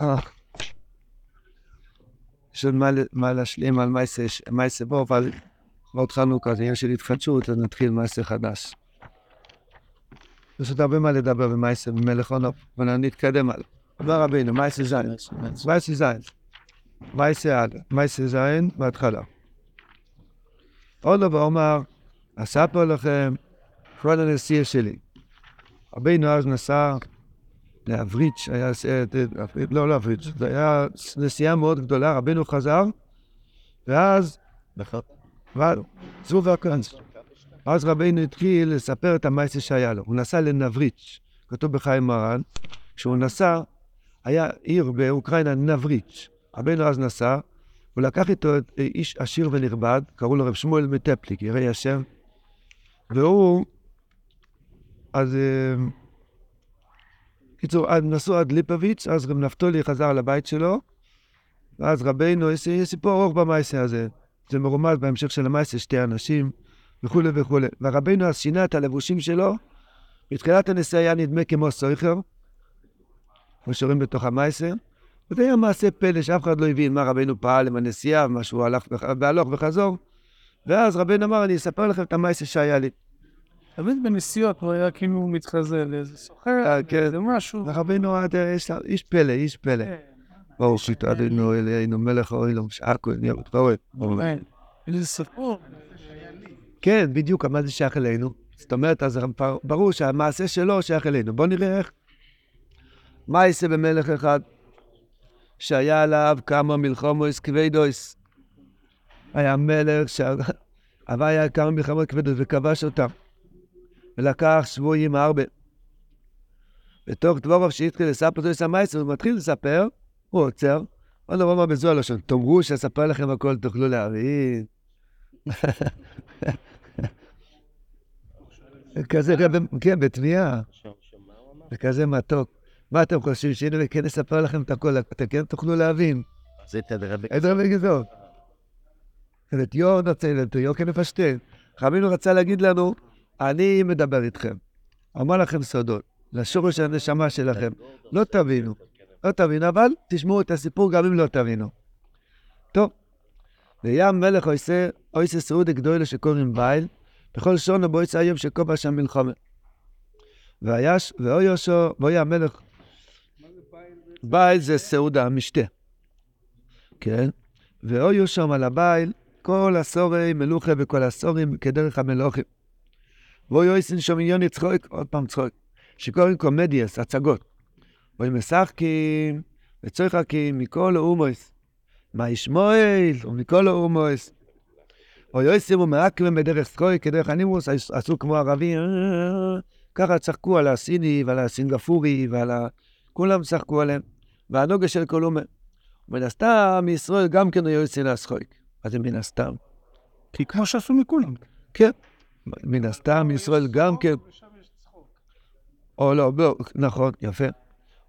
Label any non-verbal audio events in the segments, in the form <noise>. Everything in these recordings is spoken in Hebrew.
אה. יש עוד מה להשלים על מייסה בו, אבל עוד חנוכה זה עניין של התחדשות, אז נתחיל מייסה חדש. יש עוד הרבה מה לדבר במייסה במלך עונוב, אבל נתקדם הלאה. אומר רבינו, מייסה זין, מייסה זין, מייסה עד, מייסה זין בהתחלה. עוד דבר אומר, אספר לכם כבוד הנשיא שלי. רבינו אז נסע להבריץ', היה, לא להבריץ', זה היה נסיעה מאוד גדולה, רבינו חזר, ואז, זו והקרנס. אז רבינו התחיל לספר את המעשה שהיה לו. הוא נסע לנבריץ', כתוב בחיים מרן, כשהוא נסע, היה עיר באוקראינה, נבריץ'. רבינו אז נסע, הוא לקח איתו איש עשיר ונכבד, קראו לו רב שמואל מטפליק, יראי השם, והוא, אז... קיצור, הם נסעו עד ליפוביץ', אז גם נפתולי חזר לבית שלו, ואז רבינו, יש, סיפור ארוך במעשה הזה. זה מרומז בהמשך של המעשה, שתי אנשים, וכולי וכולי. ורבינו אז שינה את הלבושים שלו, בתחילת הנסיעה היה נדמה כמו סויכר, כמו שרואים בתוך המעשה, וזה היה מעשה פלא שאף אחד לא הבין מה רבינו פעל עם הנסיעה, מה שהוא הלך והלוך וחזור, ואז רבינו אמר, אני אספר לכם את המעשה שהיה לי. תמיד בנסיעות הוא היה כאילו מתחזה לאיזה סוחר, אה, כן. זה משהו. ורבינו איש פלא, איש פלא. כן. ברוך שתעדנו אלינו מלך האוילום, שעכו, נהיה מתפרט. כן. איזה סיפור. כן, בדיוק, מה זה שייך אלינו? זאת אומרת, אז ברור שהמעשה שלו שייך אלינו. בואו נראה איך. מה יעשה במלך אחד שהיה עליו כמה מלחומוס כבדויס? היה מלך שעבר היה כמה מלחמות כבדויס וכבש אותם. ולקח שבויים הרבה. בתוך דבורוב שהתחיל לספר אותו המייסר, הוא מתחיל לספר, הוא עוצר, עוד לא אומר בזו הלשון, תאמרו שאספר לכם הכל תוכלו להבין. <laughs> כזה, כן, בתביעה. וכזה מתוק. מה אתם חושבים, שהנה וכן נספר לכם את הכל, אתם כן תוכלו להבין. זה את הדרבי. את רבי גזות. את יור נצל, את יור לפשטן. חמינו רצה להגיד לנו, אני מדבר איתכם. אמר לכם סודות, לשורש הנשמה שלכם. לא תבינו, לא תבינו, אבל תשמעו את הסיפור גם אם לא תבינו. טוב, וים מלך עושה, עושה סעודה גדולה שקוראים בייל, בכל שונו בו יצא היום שקובע שם מלחמה. ויש, ואוי יושו, ואוי המלך. בייל זה סעודה, המשתה. כן? ואוי יושם על הבייל, כל הסורי מלוכה וכל הסורים כדרך המלוכים. ואוי אויסן שם עניון צחוק, עוד פעם צחוק, שקוראים קומדיאס, הצגות. ואוי משחקים וצוחקים מכל האומויס. מה ישמואל ומכל האומויס. אוי אויסים ומעקרים בדרך סקוי כדרך הנימוס, עשו כמו ערבים, ככה צחקו על הסיני ועל הסינגפורי ועל ה... כולם צחקו עליהם. והנוגה של כל אומה. מן הסתם, ישראל גם כן היו יוצאים להשחוק. אז זה מן הסתם. כי כמו שעשו מכולם. כן. מן הסתם ישראל גם כן... או לא, לא, נכון, יפה.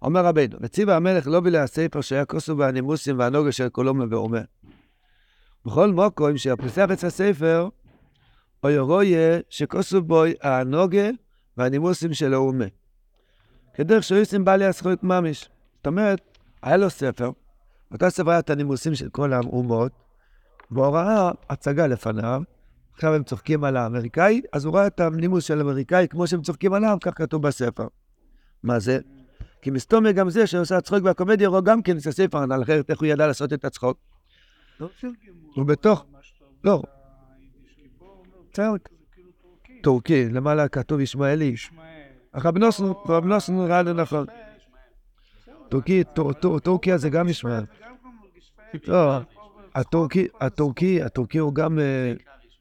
אומר רבינו, וציווה המלך לא הספר שהיה כוסו באנימוסים והנוגה של קולומה ואומה. בכל מוקוים שיפתח את הספר, או ירויה שכוסו בו הנוגה והנימוסים של האומה. כדרך שאויסים בא להזכות ממש. זאת אומרת, היה לו ספר, באותו ספר היה את הנימוסים של כל האומות, והוא ראה הצגה לפניו, עכשיו הם צוחקים על האמריקאי, אז הוא רואה את הנימוס של האמריקאי, כמו שהם צוחקים עליו, כך כתוב בספר. מה זה? כי מסתומר גם זה שעושה הצחוק והקומדיה, רואה גם כן את הספר, על אחרת איך הוא ידע לעשות את הצחוק. הוא בתוך, לא. טורקי, למעלה כתוב ישמעאלי. רב נוסן נראה לי נכון. טורקי, טורקיה זה גם ישמעאל. לא, הטורקי, הטורקי, הטורקי הוא גם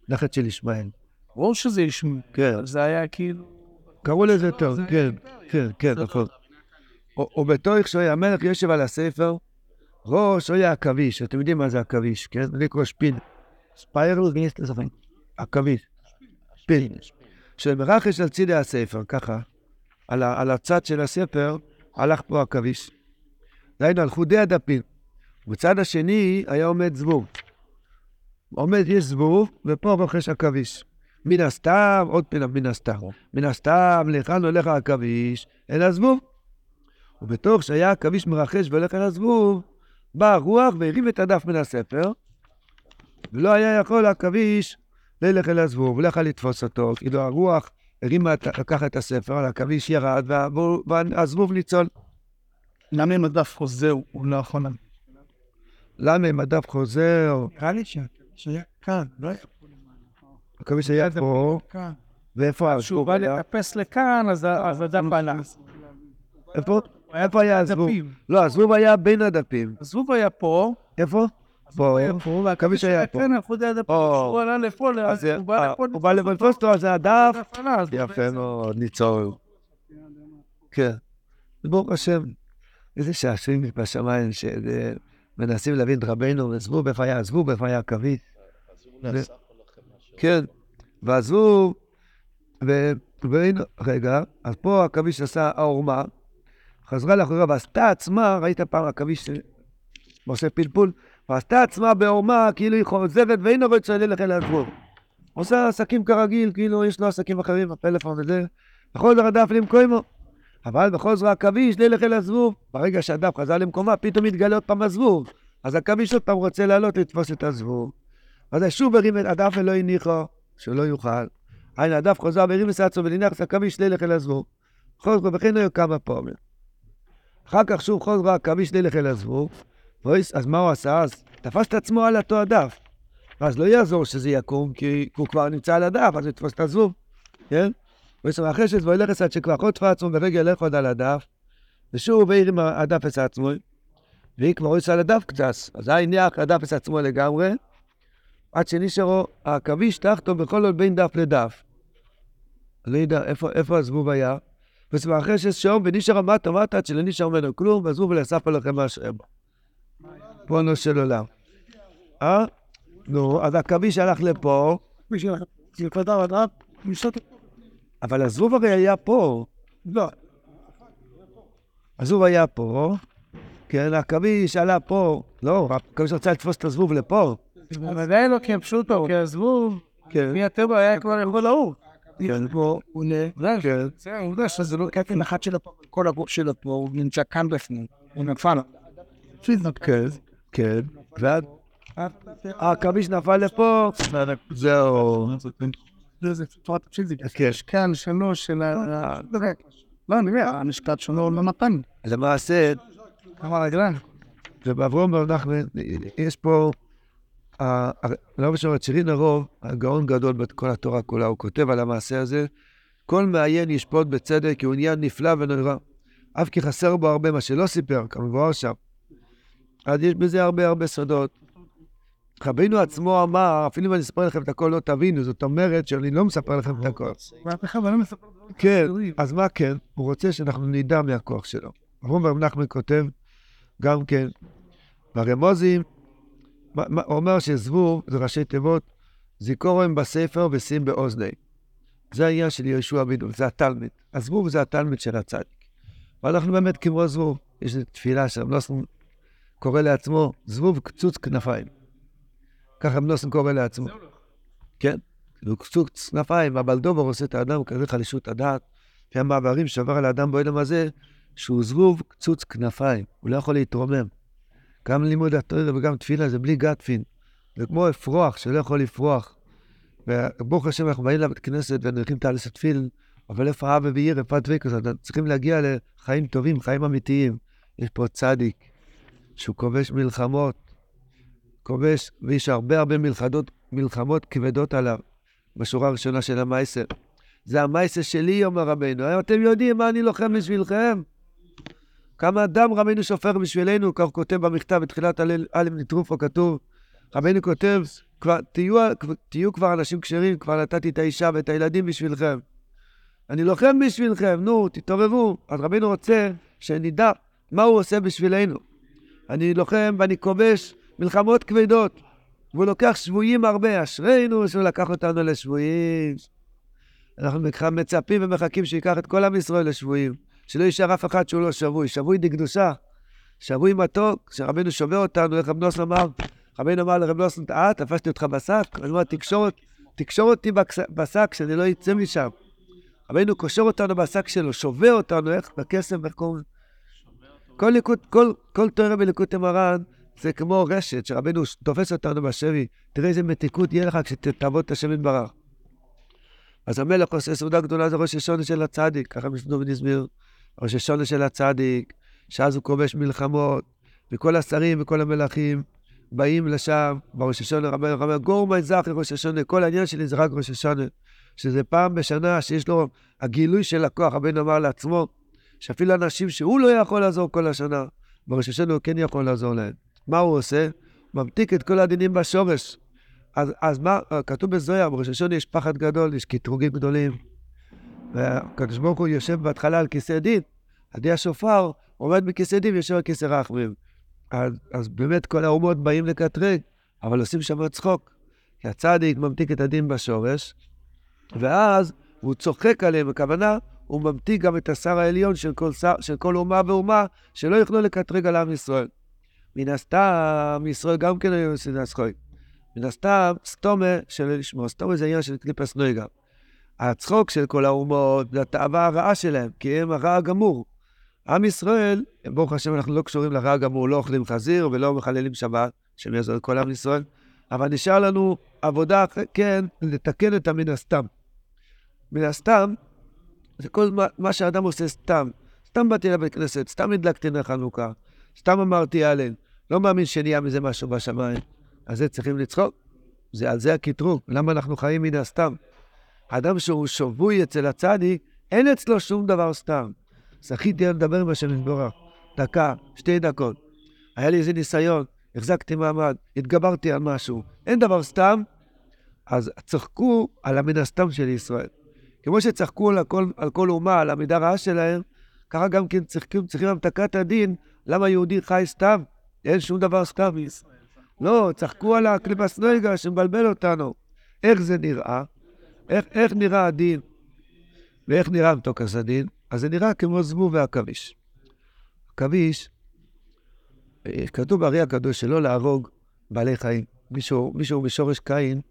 נכד של ישמעאל. ברור שזה ישמעאל. כן. זה היה כאילו... קראו לזה טוב, כן, כן, כן, נכון. ובתוך שויה המלך יושב על הספר, ראש שויה עכביש, אתם יודעים מה זה עכביש, כן? זה נקרא שפיל. ספיירל ויש לזה עכביש. שפיל. שמרחש על צידי הספר, ככה, על, על הצד של הספר, הלך פה עכביש. דהיינו, על חודי הדפים. בצד השני היה עומד זבוב. עומד, יש זבוב, ופה רוכש עכביש. מן הסתם, עוד פעם מן הסתם, מן הסתם, לכאן הולך העכביש, אל הזבוב. ובתוך שהיה עכביש מרחש והולך אל הזבוב, בא הרוח והרים את הדף מן הספר, ולא היה יכול העכביש ללך אל הזבוב, לא יכל לתפוס אותו, כאילו הרוח הרימה, את- לקח את הספר, העכביש ירד, והזבוב ניצול. למה אם הדף חוזר הוא לא יכול... למה אם הדף חוזר, נראה לי שהיה כאן, לא היה העכביש היה פה, כאן. ואיפה כשהוא הזבוב בא היה? לטפס לכאן, אז ה- אז הדף עלה. איפה? איפה היה הזבוב? לא, הזבוב היה בין הדפים. הזבוב היה פה, איפה? פה. היה פה, העכביש היה פה. כן, הדפים, או. הוא עלה לפה, הוא בא אה, לתפוס אותו, אז זה הדף. יפה מאוד, ניצול. כן. ברוך השם, איזה שעשועים בשמיים שמנסים להבין את רבנו, עזבו היה עזבו, עכביש. ו- כן, ועזבו, והנה, רגע, אז פה עכביש עשה העורמה, חזרה לאחוריה ועשתה עצמה, ראית פעם עכביש עושה פלפול? ועשתה עצמה בעורמה, כאילו היא חוזרת ואינו רוצה ללך אל הזבוב. עושה עסקים כרגיל, כאילו יש לו עסקים אחרים, הפלאפון וזה, בכל זאת הדף למקומו. אבל בכל זאת עכביש ללך אל הזבוב. ברגע שהדף חזר למקומה, פתאום מתגלה עוד פעם הזבוב. אז עכביש עוד פעם רוצה לעלות לתפוס את הזבוב. אז שוב הרים את הדף ולא הניחו, שלא יוכל. הנה הדף חוזר והרים ונניח את עכביש ללך אל הזבוב. זאת וכן היו כמה פעמים. אחר כך שוב חוזר עכביש ללך אל הזבוב. אז מה הוא עשה? אז תפס את עצמו על אותו הדף. ואז לא יעזור שזה יקום, כי הוא כבר נמצא על הדף, אז הוא יתפוס את הזבוב, כן? ויש אחרי שזה וילך עד תפס עצמו ילך עוד על הדף, ושוב העיר עם הדף את עצמו, והיא כבר יוצא על הדף קצת, אז היה הניח הדף את עצמו לגמרי, עד שנשארו העכביש תחתו בכל עוד בין דף לדף. לא יודע איפה, איפה הזבוב היה, שש שעות ונשאר מטה מטה עד שלא נשאר ממנו כלום, והזבוב ולאסף עליכם מהשם. פונו של עולם. אה? נו, אז העכביש הלך לפה, זה כבר הדף, משנות... אבל הזבוב הרי היה פה. לא, הזבוב היה פה, כן, העכביש עלה פה. לא, העכביש רצה לתפוס את הזבוב לפה. אבל עדיין לא, כי הם פשוטו, כי הזבוב, כן, מהטבע היה כבר יכול לעוף. כן, פה. הוא נ... כן. זה העובדה שזה לא קפן אחד של הפה, כל הגוף שלו פה, הוא נמצא כאן בפנים, הוא נפל. כן, כן. ואז העכביש נפל לפה, זהו. זה צורת פיזית. כן. יש כאן שלוש של ה... לא, אני אומר, המשפט שלו לא נתן. למעשה, כמה רגליים. ובאברום בר נחמן, יש פה, ה- ה- לא משנה, צ'רין הרוב, הגאון גדול בכל התורה כולה, הוא כותב על המעשה הזה, כל מעיין ישפוט בצדק, כי הוא עניין נפלא ונורא. אף כי חסר בו הרבה, מה שלא סיפר, כמבואר שם. אז יש בזה הרבה הרבה סודות. רבינו עצמו אמר, אפילו אם אני אספר לכם את הכל לא תבינו, זאת אומרת שאני לא מספר לכם את הכל. ואף אחד לא מספר דברים כן. אז מה כן? הוא רוצה שאנחנו נדע מהכוח שלו. רב נחמן כותב גם כן, מה- הוא אומר שזבוב זה ראשי תיבות, זיכורם בספר ושים באוזני. זה העניין של יהושע בן נון, זה התלמיד. הזבוב זה התלמיד של הצדיק. ואנחנו באמת כמו זבוב, יש תפילה שהמנוסן קורא לעצמו זבוב קצוץ כנפיים. ככה המנוסן קורא לעצמו. כן, הוא קצוץ כנפיים, הבלדובר עושה את האדם כזה חלישות הדעת. לפי המעברים שעבר על האדם באוהלם הזה, שהוא זבוב קצוץ כנפיים, הוא לא יכול להתרומם. גם לימוד התורה וגם תפילה זה בלי גטפין. זה כמו אפרוח שלא יכול לפרוח. וברוך השם אנחנו באים לבית כנסת ונלכים תעלס התפילין, אבל איפה אבא ועיר, איפה הדבקות, אז צריכים להגיע לחיים טובים, חיים אמיתיים. יש פה צדיק שהוא כובש מלחמות, כובש, ויש הרבה הרבה מלחדות, מלחמות כבדות עליו, בשורה הראשונה של המייסר. זה המייסר שלי, אומר רבנו. אתם יודעים מה אני לוחם בשבילכם? כמה דם רבנו שופר בשבילנו, כך כותב במכתב בתחילת א' נטרופו כתוב, רבנו כותב, כבר, תהיו, תהיו כבר אנשים כשרים, כבר נתתי את האישה ואת הילדים בשבילכם. אני לוחם בשבילכם, נו, תתעוררו. אז רבנו רוצה שנדע מה הוא עושה בשבילנו. אני לוחם ואני כובש מלחמות כבדות, והוא לוקח שבויים הרבה, אשרינו שהוא לקח אותנו לשבויים. אנחנו מצפים ומחכים שייקח את כל עם ישראל לשבויים, שלא יישאר אף אחד שהוא לא שבוי, שבוי דקדושה, שבוי מתוק, שרבנו שובר אותנו, איך רב נוסן אמר, רבנו אמר לרב נוסן, אה, תפסתי אותך בשק? אני אומר, תקשור, תקשור אותי בשק, שאני לא אצא משם. רבנו קושר אותנו בשק שלו, שובר אותנו, איך, בקסם, איך קוראים? כל, ליקוד, כל, כל תואר בליקוטי מרן זה כמו רשת שרבנו תופס אותנו בשבי. תראה איזה מתיקות יהיה לך כשתעבוד את השם יתברך. אז המלך עושה סעודה גדולה זה ראש השונה של הצדיק, ככה משנובן הסביר. ראש השונה של הצדיק, שאז הוא כובש מלחמות, וכל השרים וכל המלכים באים לשם, בראש השונה, רבי רבי גורמי זכי ראש השונה, כל העניין שלי זה רק ראש השונה. שזה פעם בשנה שיש לו הגילוי של הכוח, רבינו אמר לעצמו, שאפילו אנשים שהוא לא יכול לעזור כל השנה, בראש השונה הוא כן יכול לעזור להם. מה הוא עושה? ממתיק את כל הדינים בשורש. אז, אז מה, כתוב בזויה, בראש השונה יש פחד גדול, יש קטרוגים גדולים. והקדוש ברוך הוא יושב בהתחלה על כיסא דין, עדי השופר עומד בכיסא דין ויושב על כיסא רחמים. אז, אז באמת כל האומות באים לקטרג, אבל עושים שם צחוק. כי הצדיק ממתיק את הדין בשורש, ואז הוא צוחק עליהם, הכוונה, הוא ממתיק גם את השר העליון של כל, שר, של כל אומה ואומה, שלא יוכלו לקטרג על עם ישראל. מן הסתם, ישראל גם כן היו עושים הצחוק. מן הסתם, סתומה שלא לשמוע. סתומה זה עניין של קליפס נויגה. הצחוק של כל האומות זה התאווה הרעה שלהם, כי הם הרע הגמור. עם ישראל, ברוך השם, אנחנו לא קשורים לרע הגמור, לא אוכלים חזיר ולא מחללים שבת, שהם יעזור לכל עם ישראל, אבל נשאר לנו עבודה, כן, לתקן את המן הסתם. מן הסתם, זה כל מה, מה שאדם עושה סתם. סתם באתי לבית כנסת, סתם הדלקתי נר חנוכה, סתם אמרתי הלל, לא מאמין שנהיה מזה משהו בשמיים. אז זה צריכים לצחוק. זה, על זה הקטרוג. למה אנחנו חיים מן הסתם? אדם שהוא שבוי אצל הצדיק, אין אצלו שום דבר סתם. זכיתי לדבר עם השם יתברך. דקה, שתי דקות. היה לי איזה ניסיון, החזקתי מעמד, התגברתי על משהו. אין דבר סתם, אז צחקו על המן הסתם של ישראל. כמו שצחקו על כל, על כל אומה, על המידה רעה שלהם, ככה גם כן צריכים, צריכים המתקת הדין, למה יהודי חי סתם? אין שום דבר סתם. לא, צחקו על הקליפס נויגה שמבלבל אותנו. איך זה נראה? איך, איך נראה הדין? ואיך נראה מתוקס הדין? אז זה נראה כמו זבוב ועכביש. עכביש, אה, כתוב בארי הקדוש שלא להרוג בעלי חיים. מישהו, מישהו משורש קין,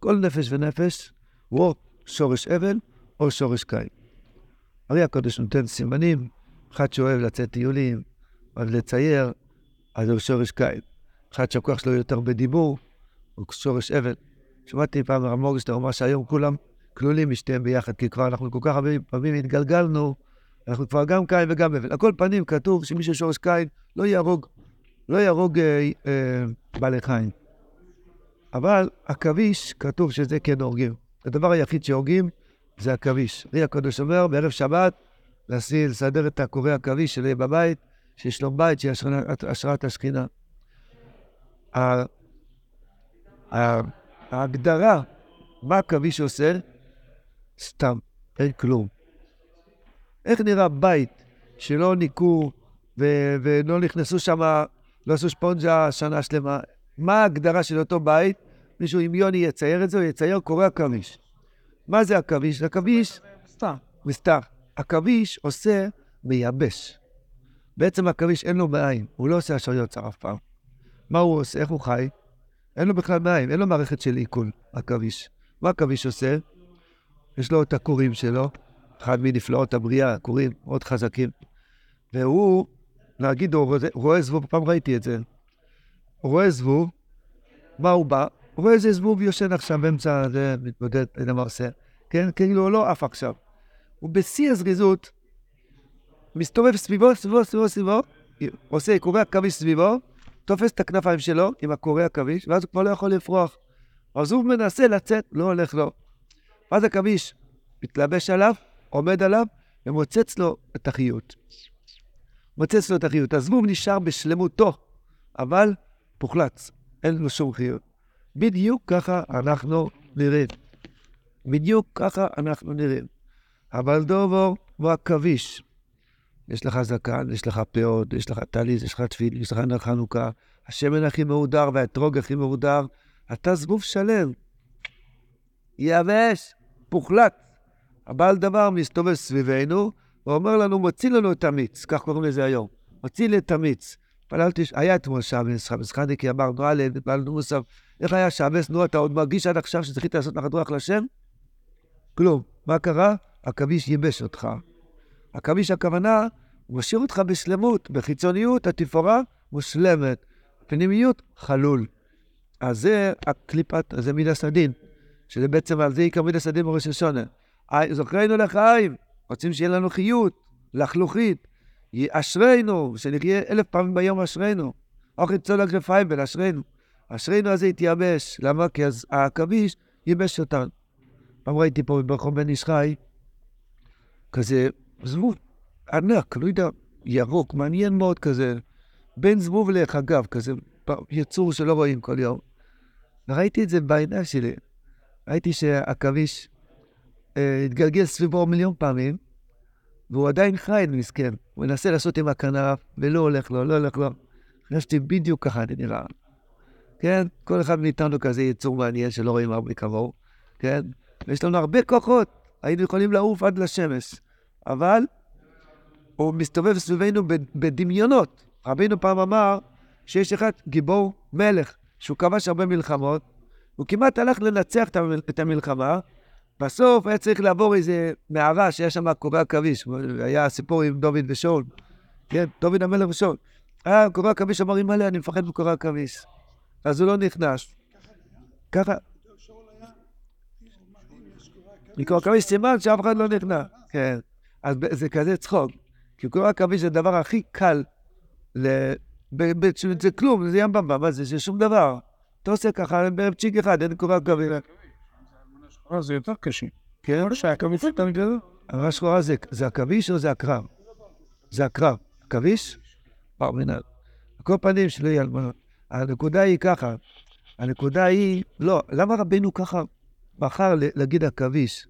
כל נפש ונפש הוא או שורש אבל או שורש קין. ארי הקדוש נותן סימנים, אחד שאוהב לצאת טיולים, אוהב לצייר, אז הוא שורש קין. אחד שהכוח שלו יותר בדיבור, הוא שורש אבל. שמעתי פעם הרב מורגשטר אמר שהיום כולם כלולים משתיהם ביחד, כי כבר אנחנו כל כך הרבה פעמים התגלגלנו, אנחנו כבר גם קין וגם אבל. על כל פנים כתוב שמי ששורש קין לא יהרוג, לא יהרוג אה, אה, בעלי חיים. אבל עכביש, כתוב שזה כן הורגים. הדבר היחיד שהורגים זה עכביש. רי הקדוש אומר, בערב שבת, לסדר את הקורי עכביש שיהיה בבית, שיש לו בית, שיהיה השראת השכינה. ההגדרה, מה עכביש עושה, סתם, אין כלום. איך נראה בית שלא ניקו ו- ולא נכנסו שם, לא עשו שפונג'ה שנה שלמה? מה ההגדרה של אותו בית? מישהו עם יוני יצייר את זה, הוא יצייר קורא עכביש. מה זה עכביש? עכביש... סתם. מסתר. עכביש עושה מייבש. בעצם עכביש אין לו בעין, הוא לא עושה השעיות צר אף פעם. מה הוא עושה? איך הוא חי? אין לו בכלל בעין, אין לו מערכת של עיכול, עכביש. מה עכביש עושה? יש לו את הכורים שלו, אחד מנפלאות הבריאה, כורים מאוד חזקים. והוא, נגיד, הוא רואה זבוב, פעם ראיתי את זה. הוא רואה זבוב, מה הוא בא? הוא רואה איזה זבוב יושן עכשיו באמצע, זה מתמודד, אין מה עושה. כן, כאילו הוא לא עף עכשיו. הוא בשיא הזריזות, מסתובב סביבו, סביבו, סביבו, סביבו, עושה קורא עכביש סביבו, תופס את הכנפיים שלו עם הקורא עכביש, ואז הוא כבר לא יכול לפרוח. אז הוא מנסה לצאת, לא הולך לו. ואז עכביש מתלבש עליו, עומד עליו, ומוצץ לו את החיות. מוצץ לו את החיות. הזבוב נשאר בשלמותו, אבל פוחלץ, אין לו שום חיות. בדיוק ככה אנחנו נראים. בדיוק ככה אנחנו נראים. אבל דובו הוא עכביש. יש לך זקן, יש לך פאות, יש לך טליס, יש לך תפיל, יש לך נר חנוכה, השמן הכי מהודר והאתרוג הכי מהודר, אתה זבוב שלם. יבש, פוחלט. הבעל דבר מסתובב סביבנו, ואומר לנו, מוציא לנו את המיץ, כך קוראים לזה היום. מוציא לי את המיץ. התפללתי, היה אתמול שבס, חבס חניקי, אמרנו הלל, התפללנו מוסף. איך היה שבס? נו, אתה עוד מרגיש עד עכשיו שזכית לעשות נחת רוח לשם? כלום. מה קרה? עכביש ייבש אותך. עכביש הכוונה, הוא משאיר אותך בשלמות, בחיצוניות התפאורה מושלמת, פנימיות חלול. אז זה הקליפת, זה מידס הדין, שזה בעצם על זה עיקר מידס הדין בראש השונה. זוכרנו לחיים, רוצים שיהיה לנו חיות, לחלוכית, אשרינו, שנחיה אלף פעמים ביום אשרינו. אוכל צול הגרפיים ולאשרינו. אשרינו הזה התייבש. למה? כי אז העכביש ייבש אותנו. פעם ראיתי פה ברחוב בן איש חי, כזה זבוב ענק, לא יודע, ירוק, מעניין מאוד כזה. בין זבוב לחגב, כזה יצור שלא רואים כל יום. וראיתי את זה בעיניים שלי. ראיתי שהעכביש אה, התגלגל סביבו מיליון פעמים, והוא עדיין חי, מסכן. הוא מנסה לעשות עם הכנף, ולא הולך לו, לא הולך לו. חשבתי בדיוק ככה אני נראה. כן? כל אחד מאיתנו כזה יצור מעניין שלא רואים הרבה כמוהו, כן? ויש לנו הרבה כוחות, היינו יכולים לעוף עד לשמש. אבל הוא מסתובב סביבנו בדמיונות. רבינו פעם אמר שיש אחד גיבור מלך, שהוא כבש הרבה מלחמות, הוא כמעט הלך לנצח את המלחמה, בסוף היה צריך לעבור איזה מערה שהיה שם קורי עכביש, היה סיפור עם דוד ושאול, כן, דוד המלך ושאול. היה קורי עכביש אמר, אימא'לה, אני מפחד מקורי עכביש. אז הוא לא נכנס. ככה. מקורי עכביש סימן שאף אחד לא נכנס. כן. אז זה כזה צחוק. כי קורי עכביש זה הדבר הכי קל, זה כלום, זה ים במבה, זה? זה שום דבר. אתה עושה ככה, צ'יק אחד, אין עכביש. אה, זה יותר קשה. כן? שהעכביש יותר גדול. הרע שחורה זה עכביש או זה הקרב? זה הקרב. עכביש? בר מנהל. על כל פנים שלא יהיה אלמנות. הנקודה היא ככה, הנקודה היא, לא, למה רבנו ככה בחר להגיד עכביש?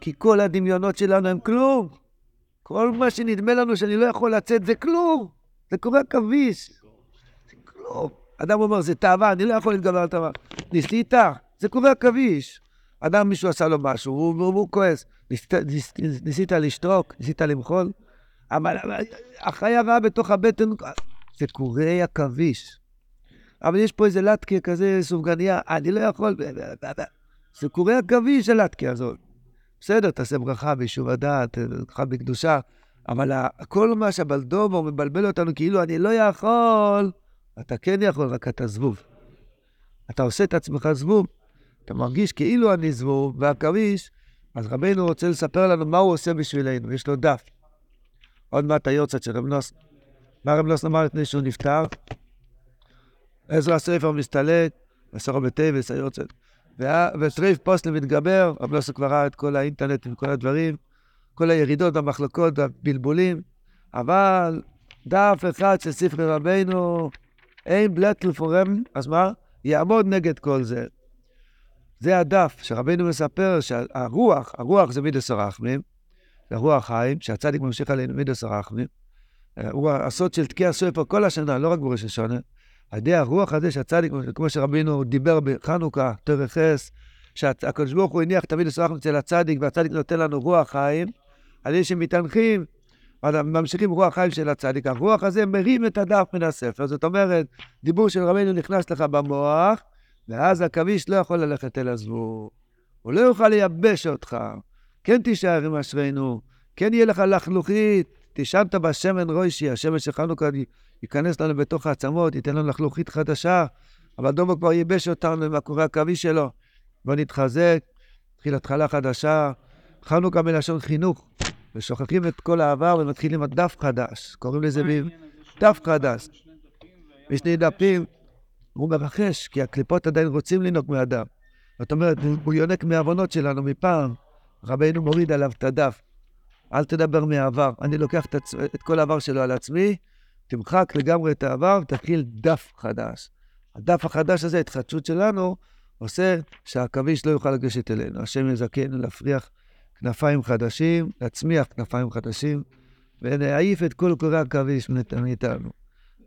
כי כל הדמיונות שלנו הם כלום. כל מה שנדמה לנו שאני לא יכול לצאת זה כלום. זה קורה עכביש. זה כלום. אדם אומר, זה תאווה, אני לא יכול להתגבר על תאווה. ניסית? זה קורה עכביש. אדם, מישהו עשה לו משהו, הוא, הוא, הוא כועס. ניסית, ניס, ניסית לשתוק? ניסית למחול? אבל החיה רעה בתוך הבטן, זה קורי עכביש. אבל יש פה איזה לטקה כזה, סופגניה, אני לא יכול... זה קורי עכביש, הלטקה הזאת. בסדר, תעשה ברכה ביישוב הדעת, ברכה בקדושה, אבל כל מה שהבלדומו מבלבל אותנו כאילו אני לא יכול, אתה כן יכול, רק אתה זבוב. אתה עושה את עצמך זבוב, אתה מרגיש כאילו אני זבוב, ועכביש, אז רבינו רוצה לספר לנו מה הוא עושה בשבילנו, יש לו דף. עוד מעט היורצת של רב נוס. מה רב נוס אמר לפני שהוא נפטר? עזרא ספר מסתלק, מסורו בטייבס, היורצת. ושריף פוסטל מתגבר, רב נוס כבר ראה את כל האינטרנט עם כל הדברים, כל הירידות, המחלוקות, הבלבולים, אבל דף אחד של ספרי רבינו, אין בלטל פורם, אז מה? יעמוד נגד כל זה. זה הדף שרבינו מספר שהרוח, הרוח זה מידס הרחמים, זה רוח חיים, שהצדיק ממשיך עלינו מידס הרחמים. הוא הסוד של תקיע ספר כל השנה, לא רק בראש השונה. על ידי הרוח הזה שהצדיק, כמו שרבינו דיבר בחנוכה, תרחס, שהקדוש ברוך הוא הניח תמיד לסרחנו אצל הצדיק, והצדיק נותן לנו רוח חיים, על ידי שמתענכים, ממשיכים רוח חיים של הצדיק. הרוח הזה מרים את הדף מן הספר. זאת אומרת, דיבור של רבינו נכנס לך במוח, ואז עכביש לא יכול ללכת אל הזבוב. הוא לא יוכל לייבש אותך. כן תישאר עם אשרינו, כן יהיה לך לחלוכית, תשנת בשמן רוישי, השמן של חנוכה ייכנס לנו בתוך העצמות, ייתן לנו לחלוכית חדשה, אבל דומו כבר ייבש אותנו עם הקורי עכביש שלו. בוא נתחזק, נתחיל התחלה חדשה. חנוכה מלשון חינוך, ושוכחים את כל העבר ומתחילים את דף חדש. קוראים לזה דף חדש. בשני דפים, הוא מרחש, כי הקליפות עדיין רוצים לנהוג מאדם. זאת אומרת, הוא יונק מהעוונות שלנו מפעם. רבינו מוריד עליו את הדף. אל תדבר מהעבר. אני לוקח את, הצ... את כל העבר שלו על עצמי, תמחק לגמרי את העבר ותתחיל דף חדש. הדף החדש הזה, ההתחדשות שלנו, עושה שהעכביש לא יוכל לגשת אלינו. השם יזכנו להפריח כנפיים חדשים, להצמיח כנפיים חדשים, ונעיף את כל קורי עכביש מאיתנו.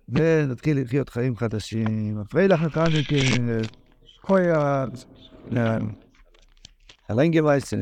ונתחיל לחיות חיים חדשים. אפרי לך כאן, Heuer Allein gemeißelt.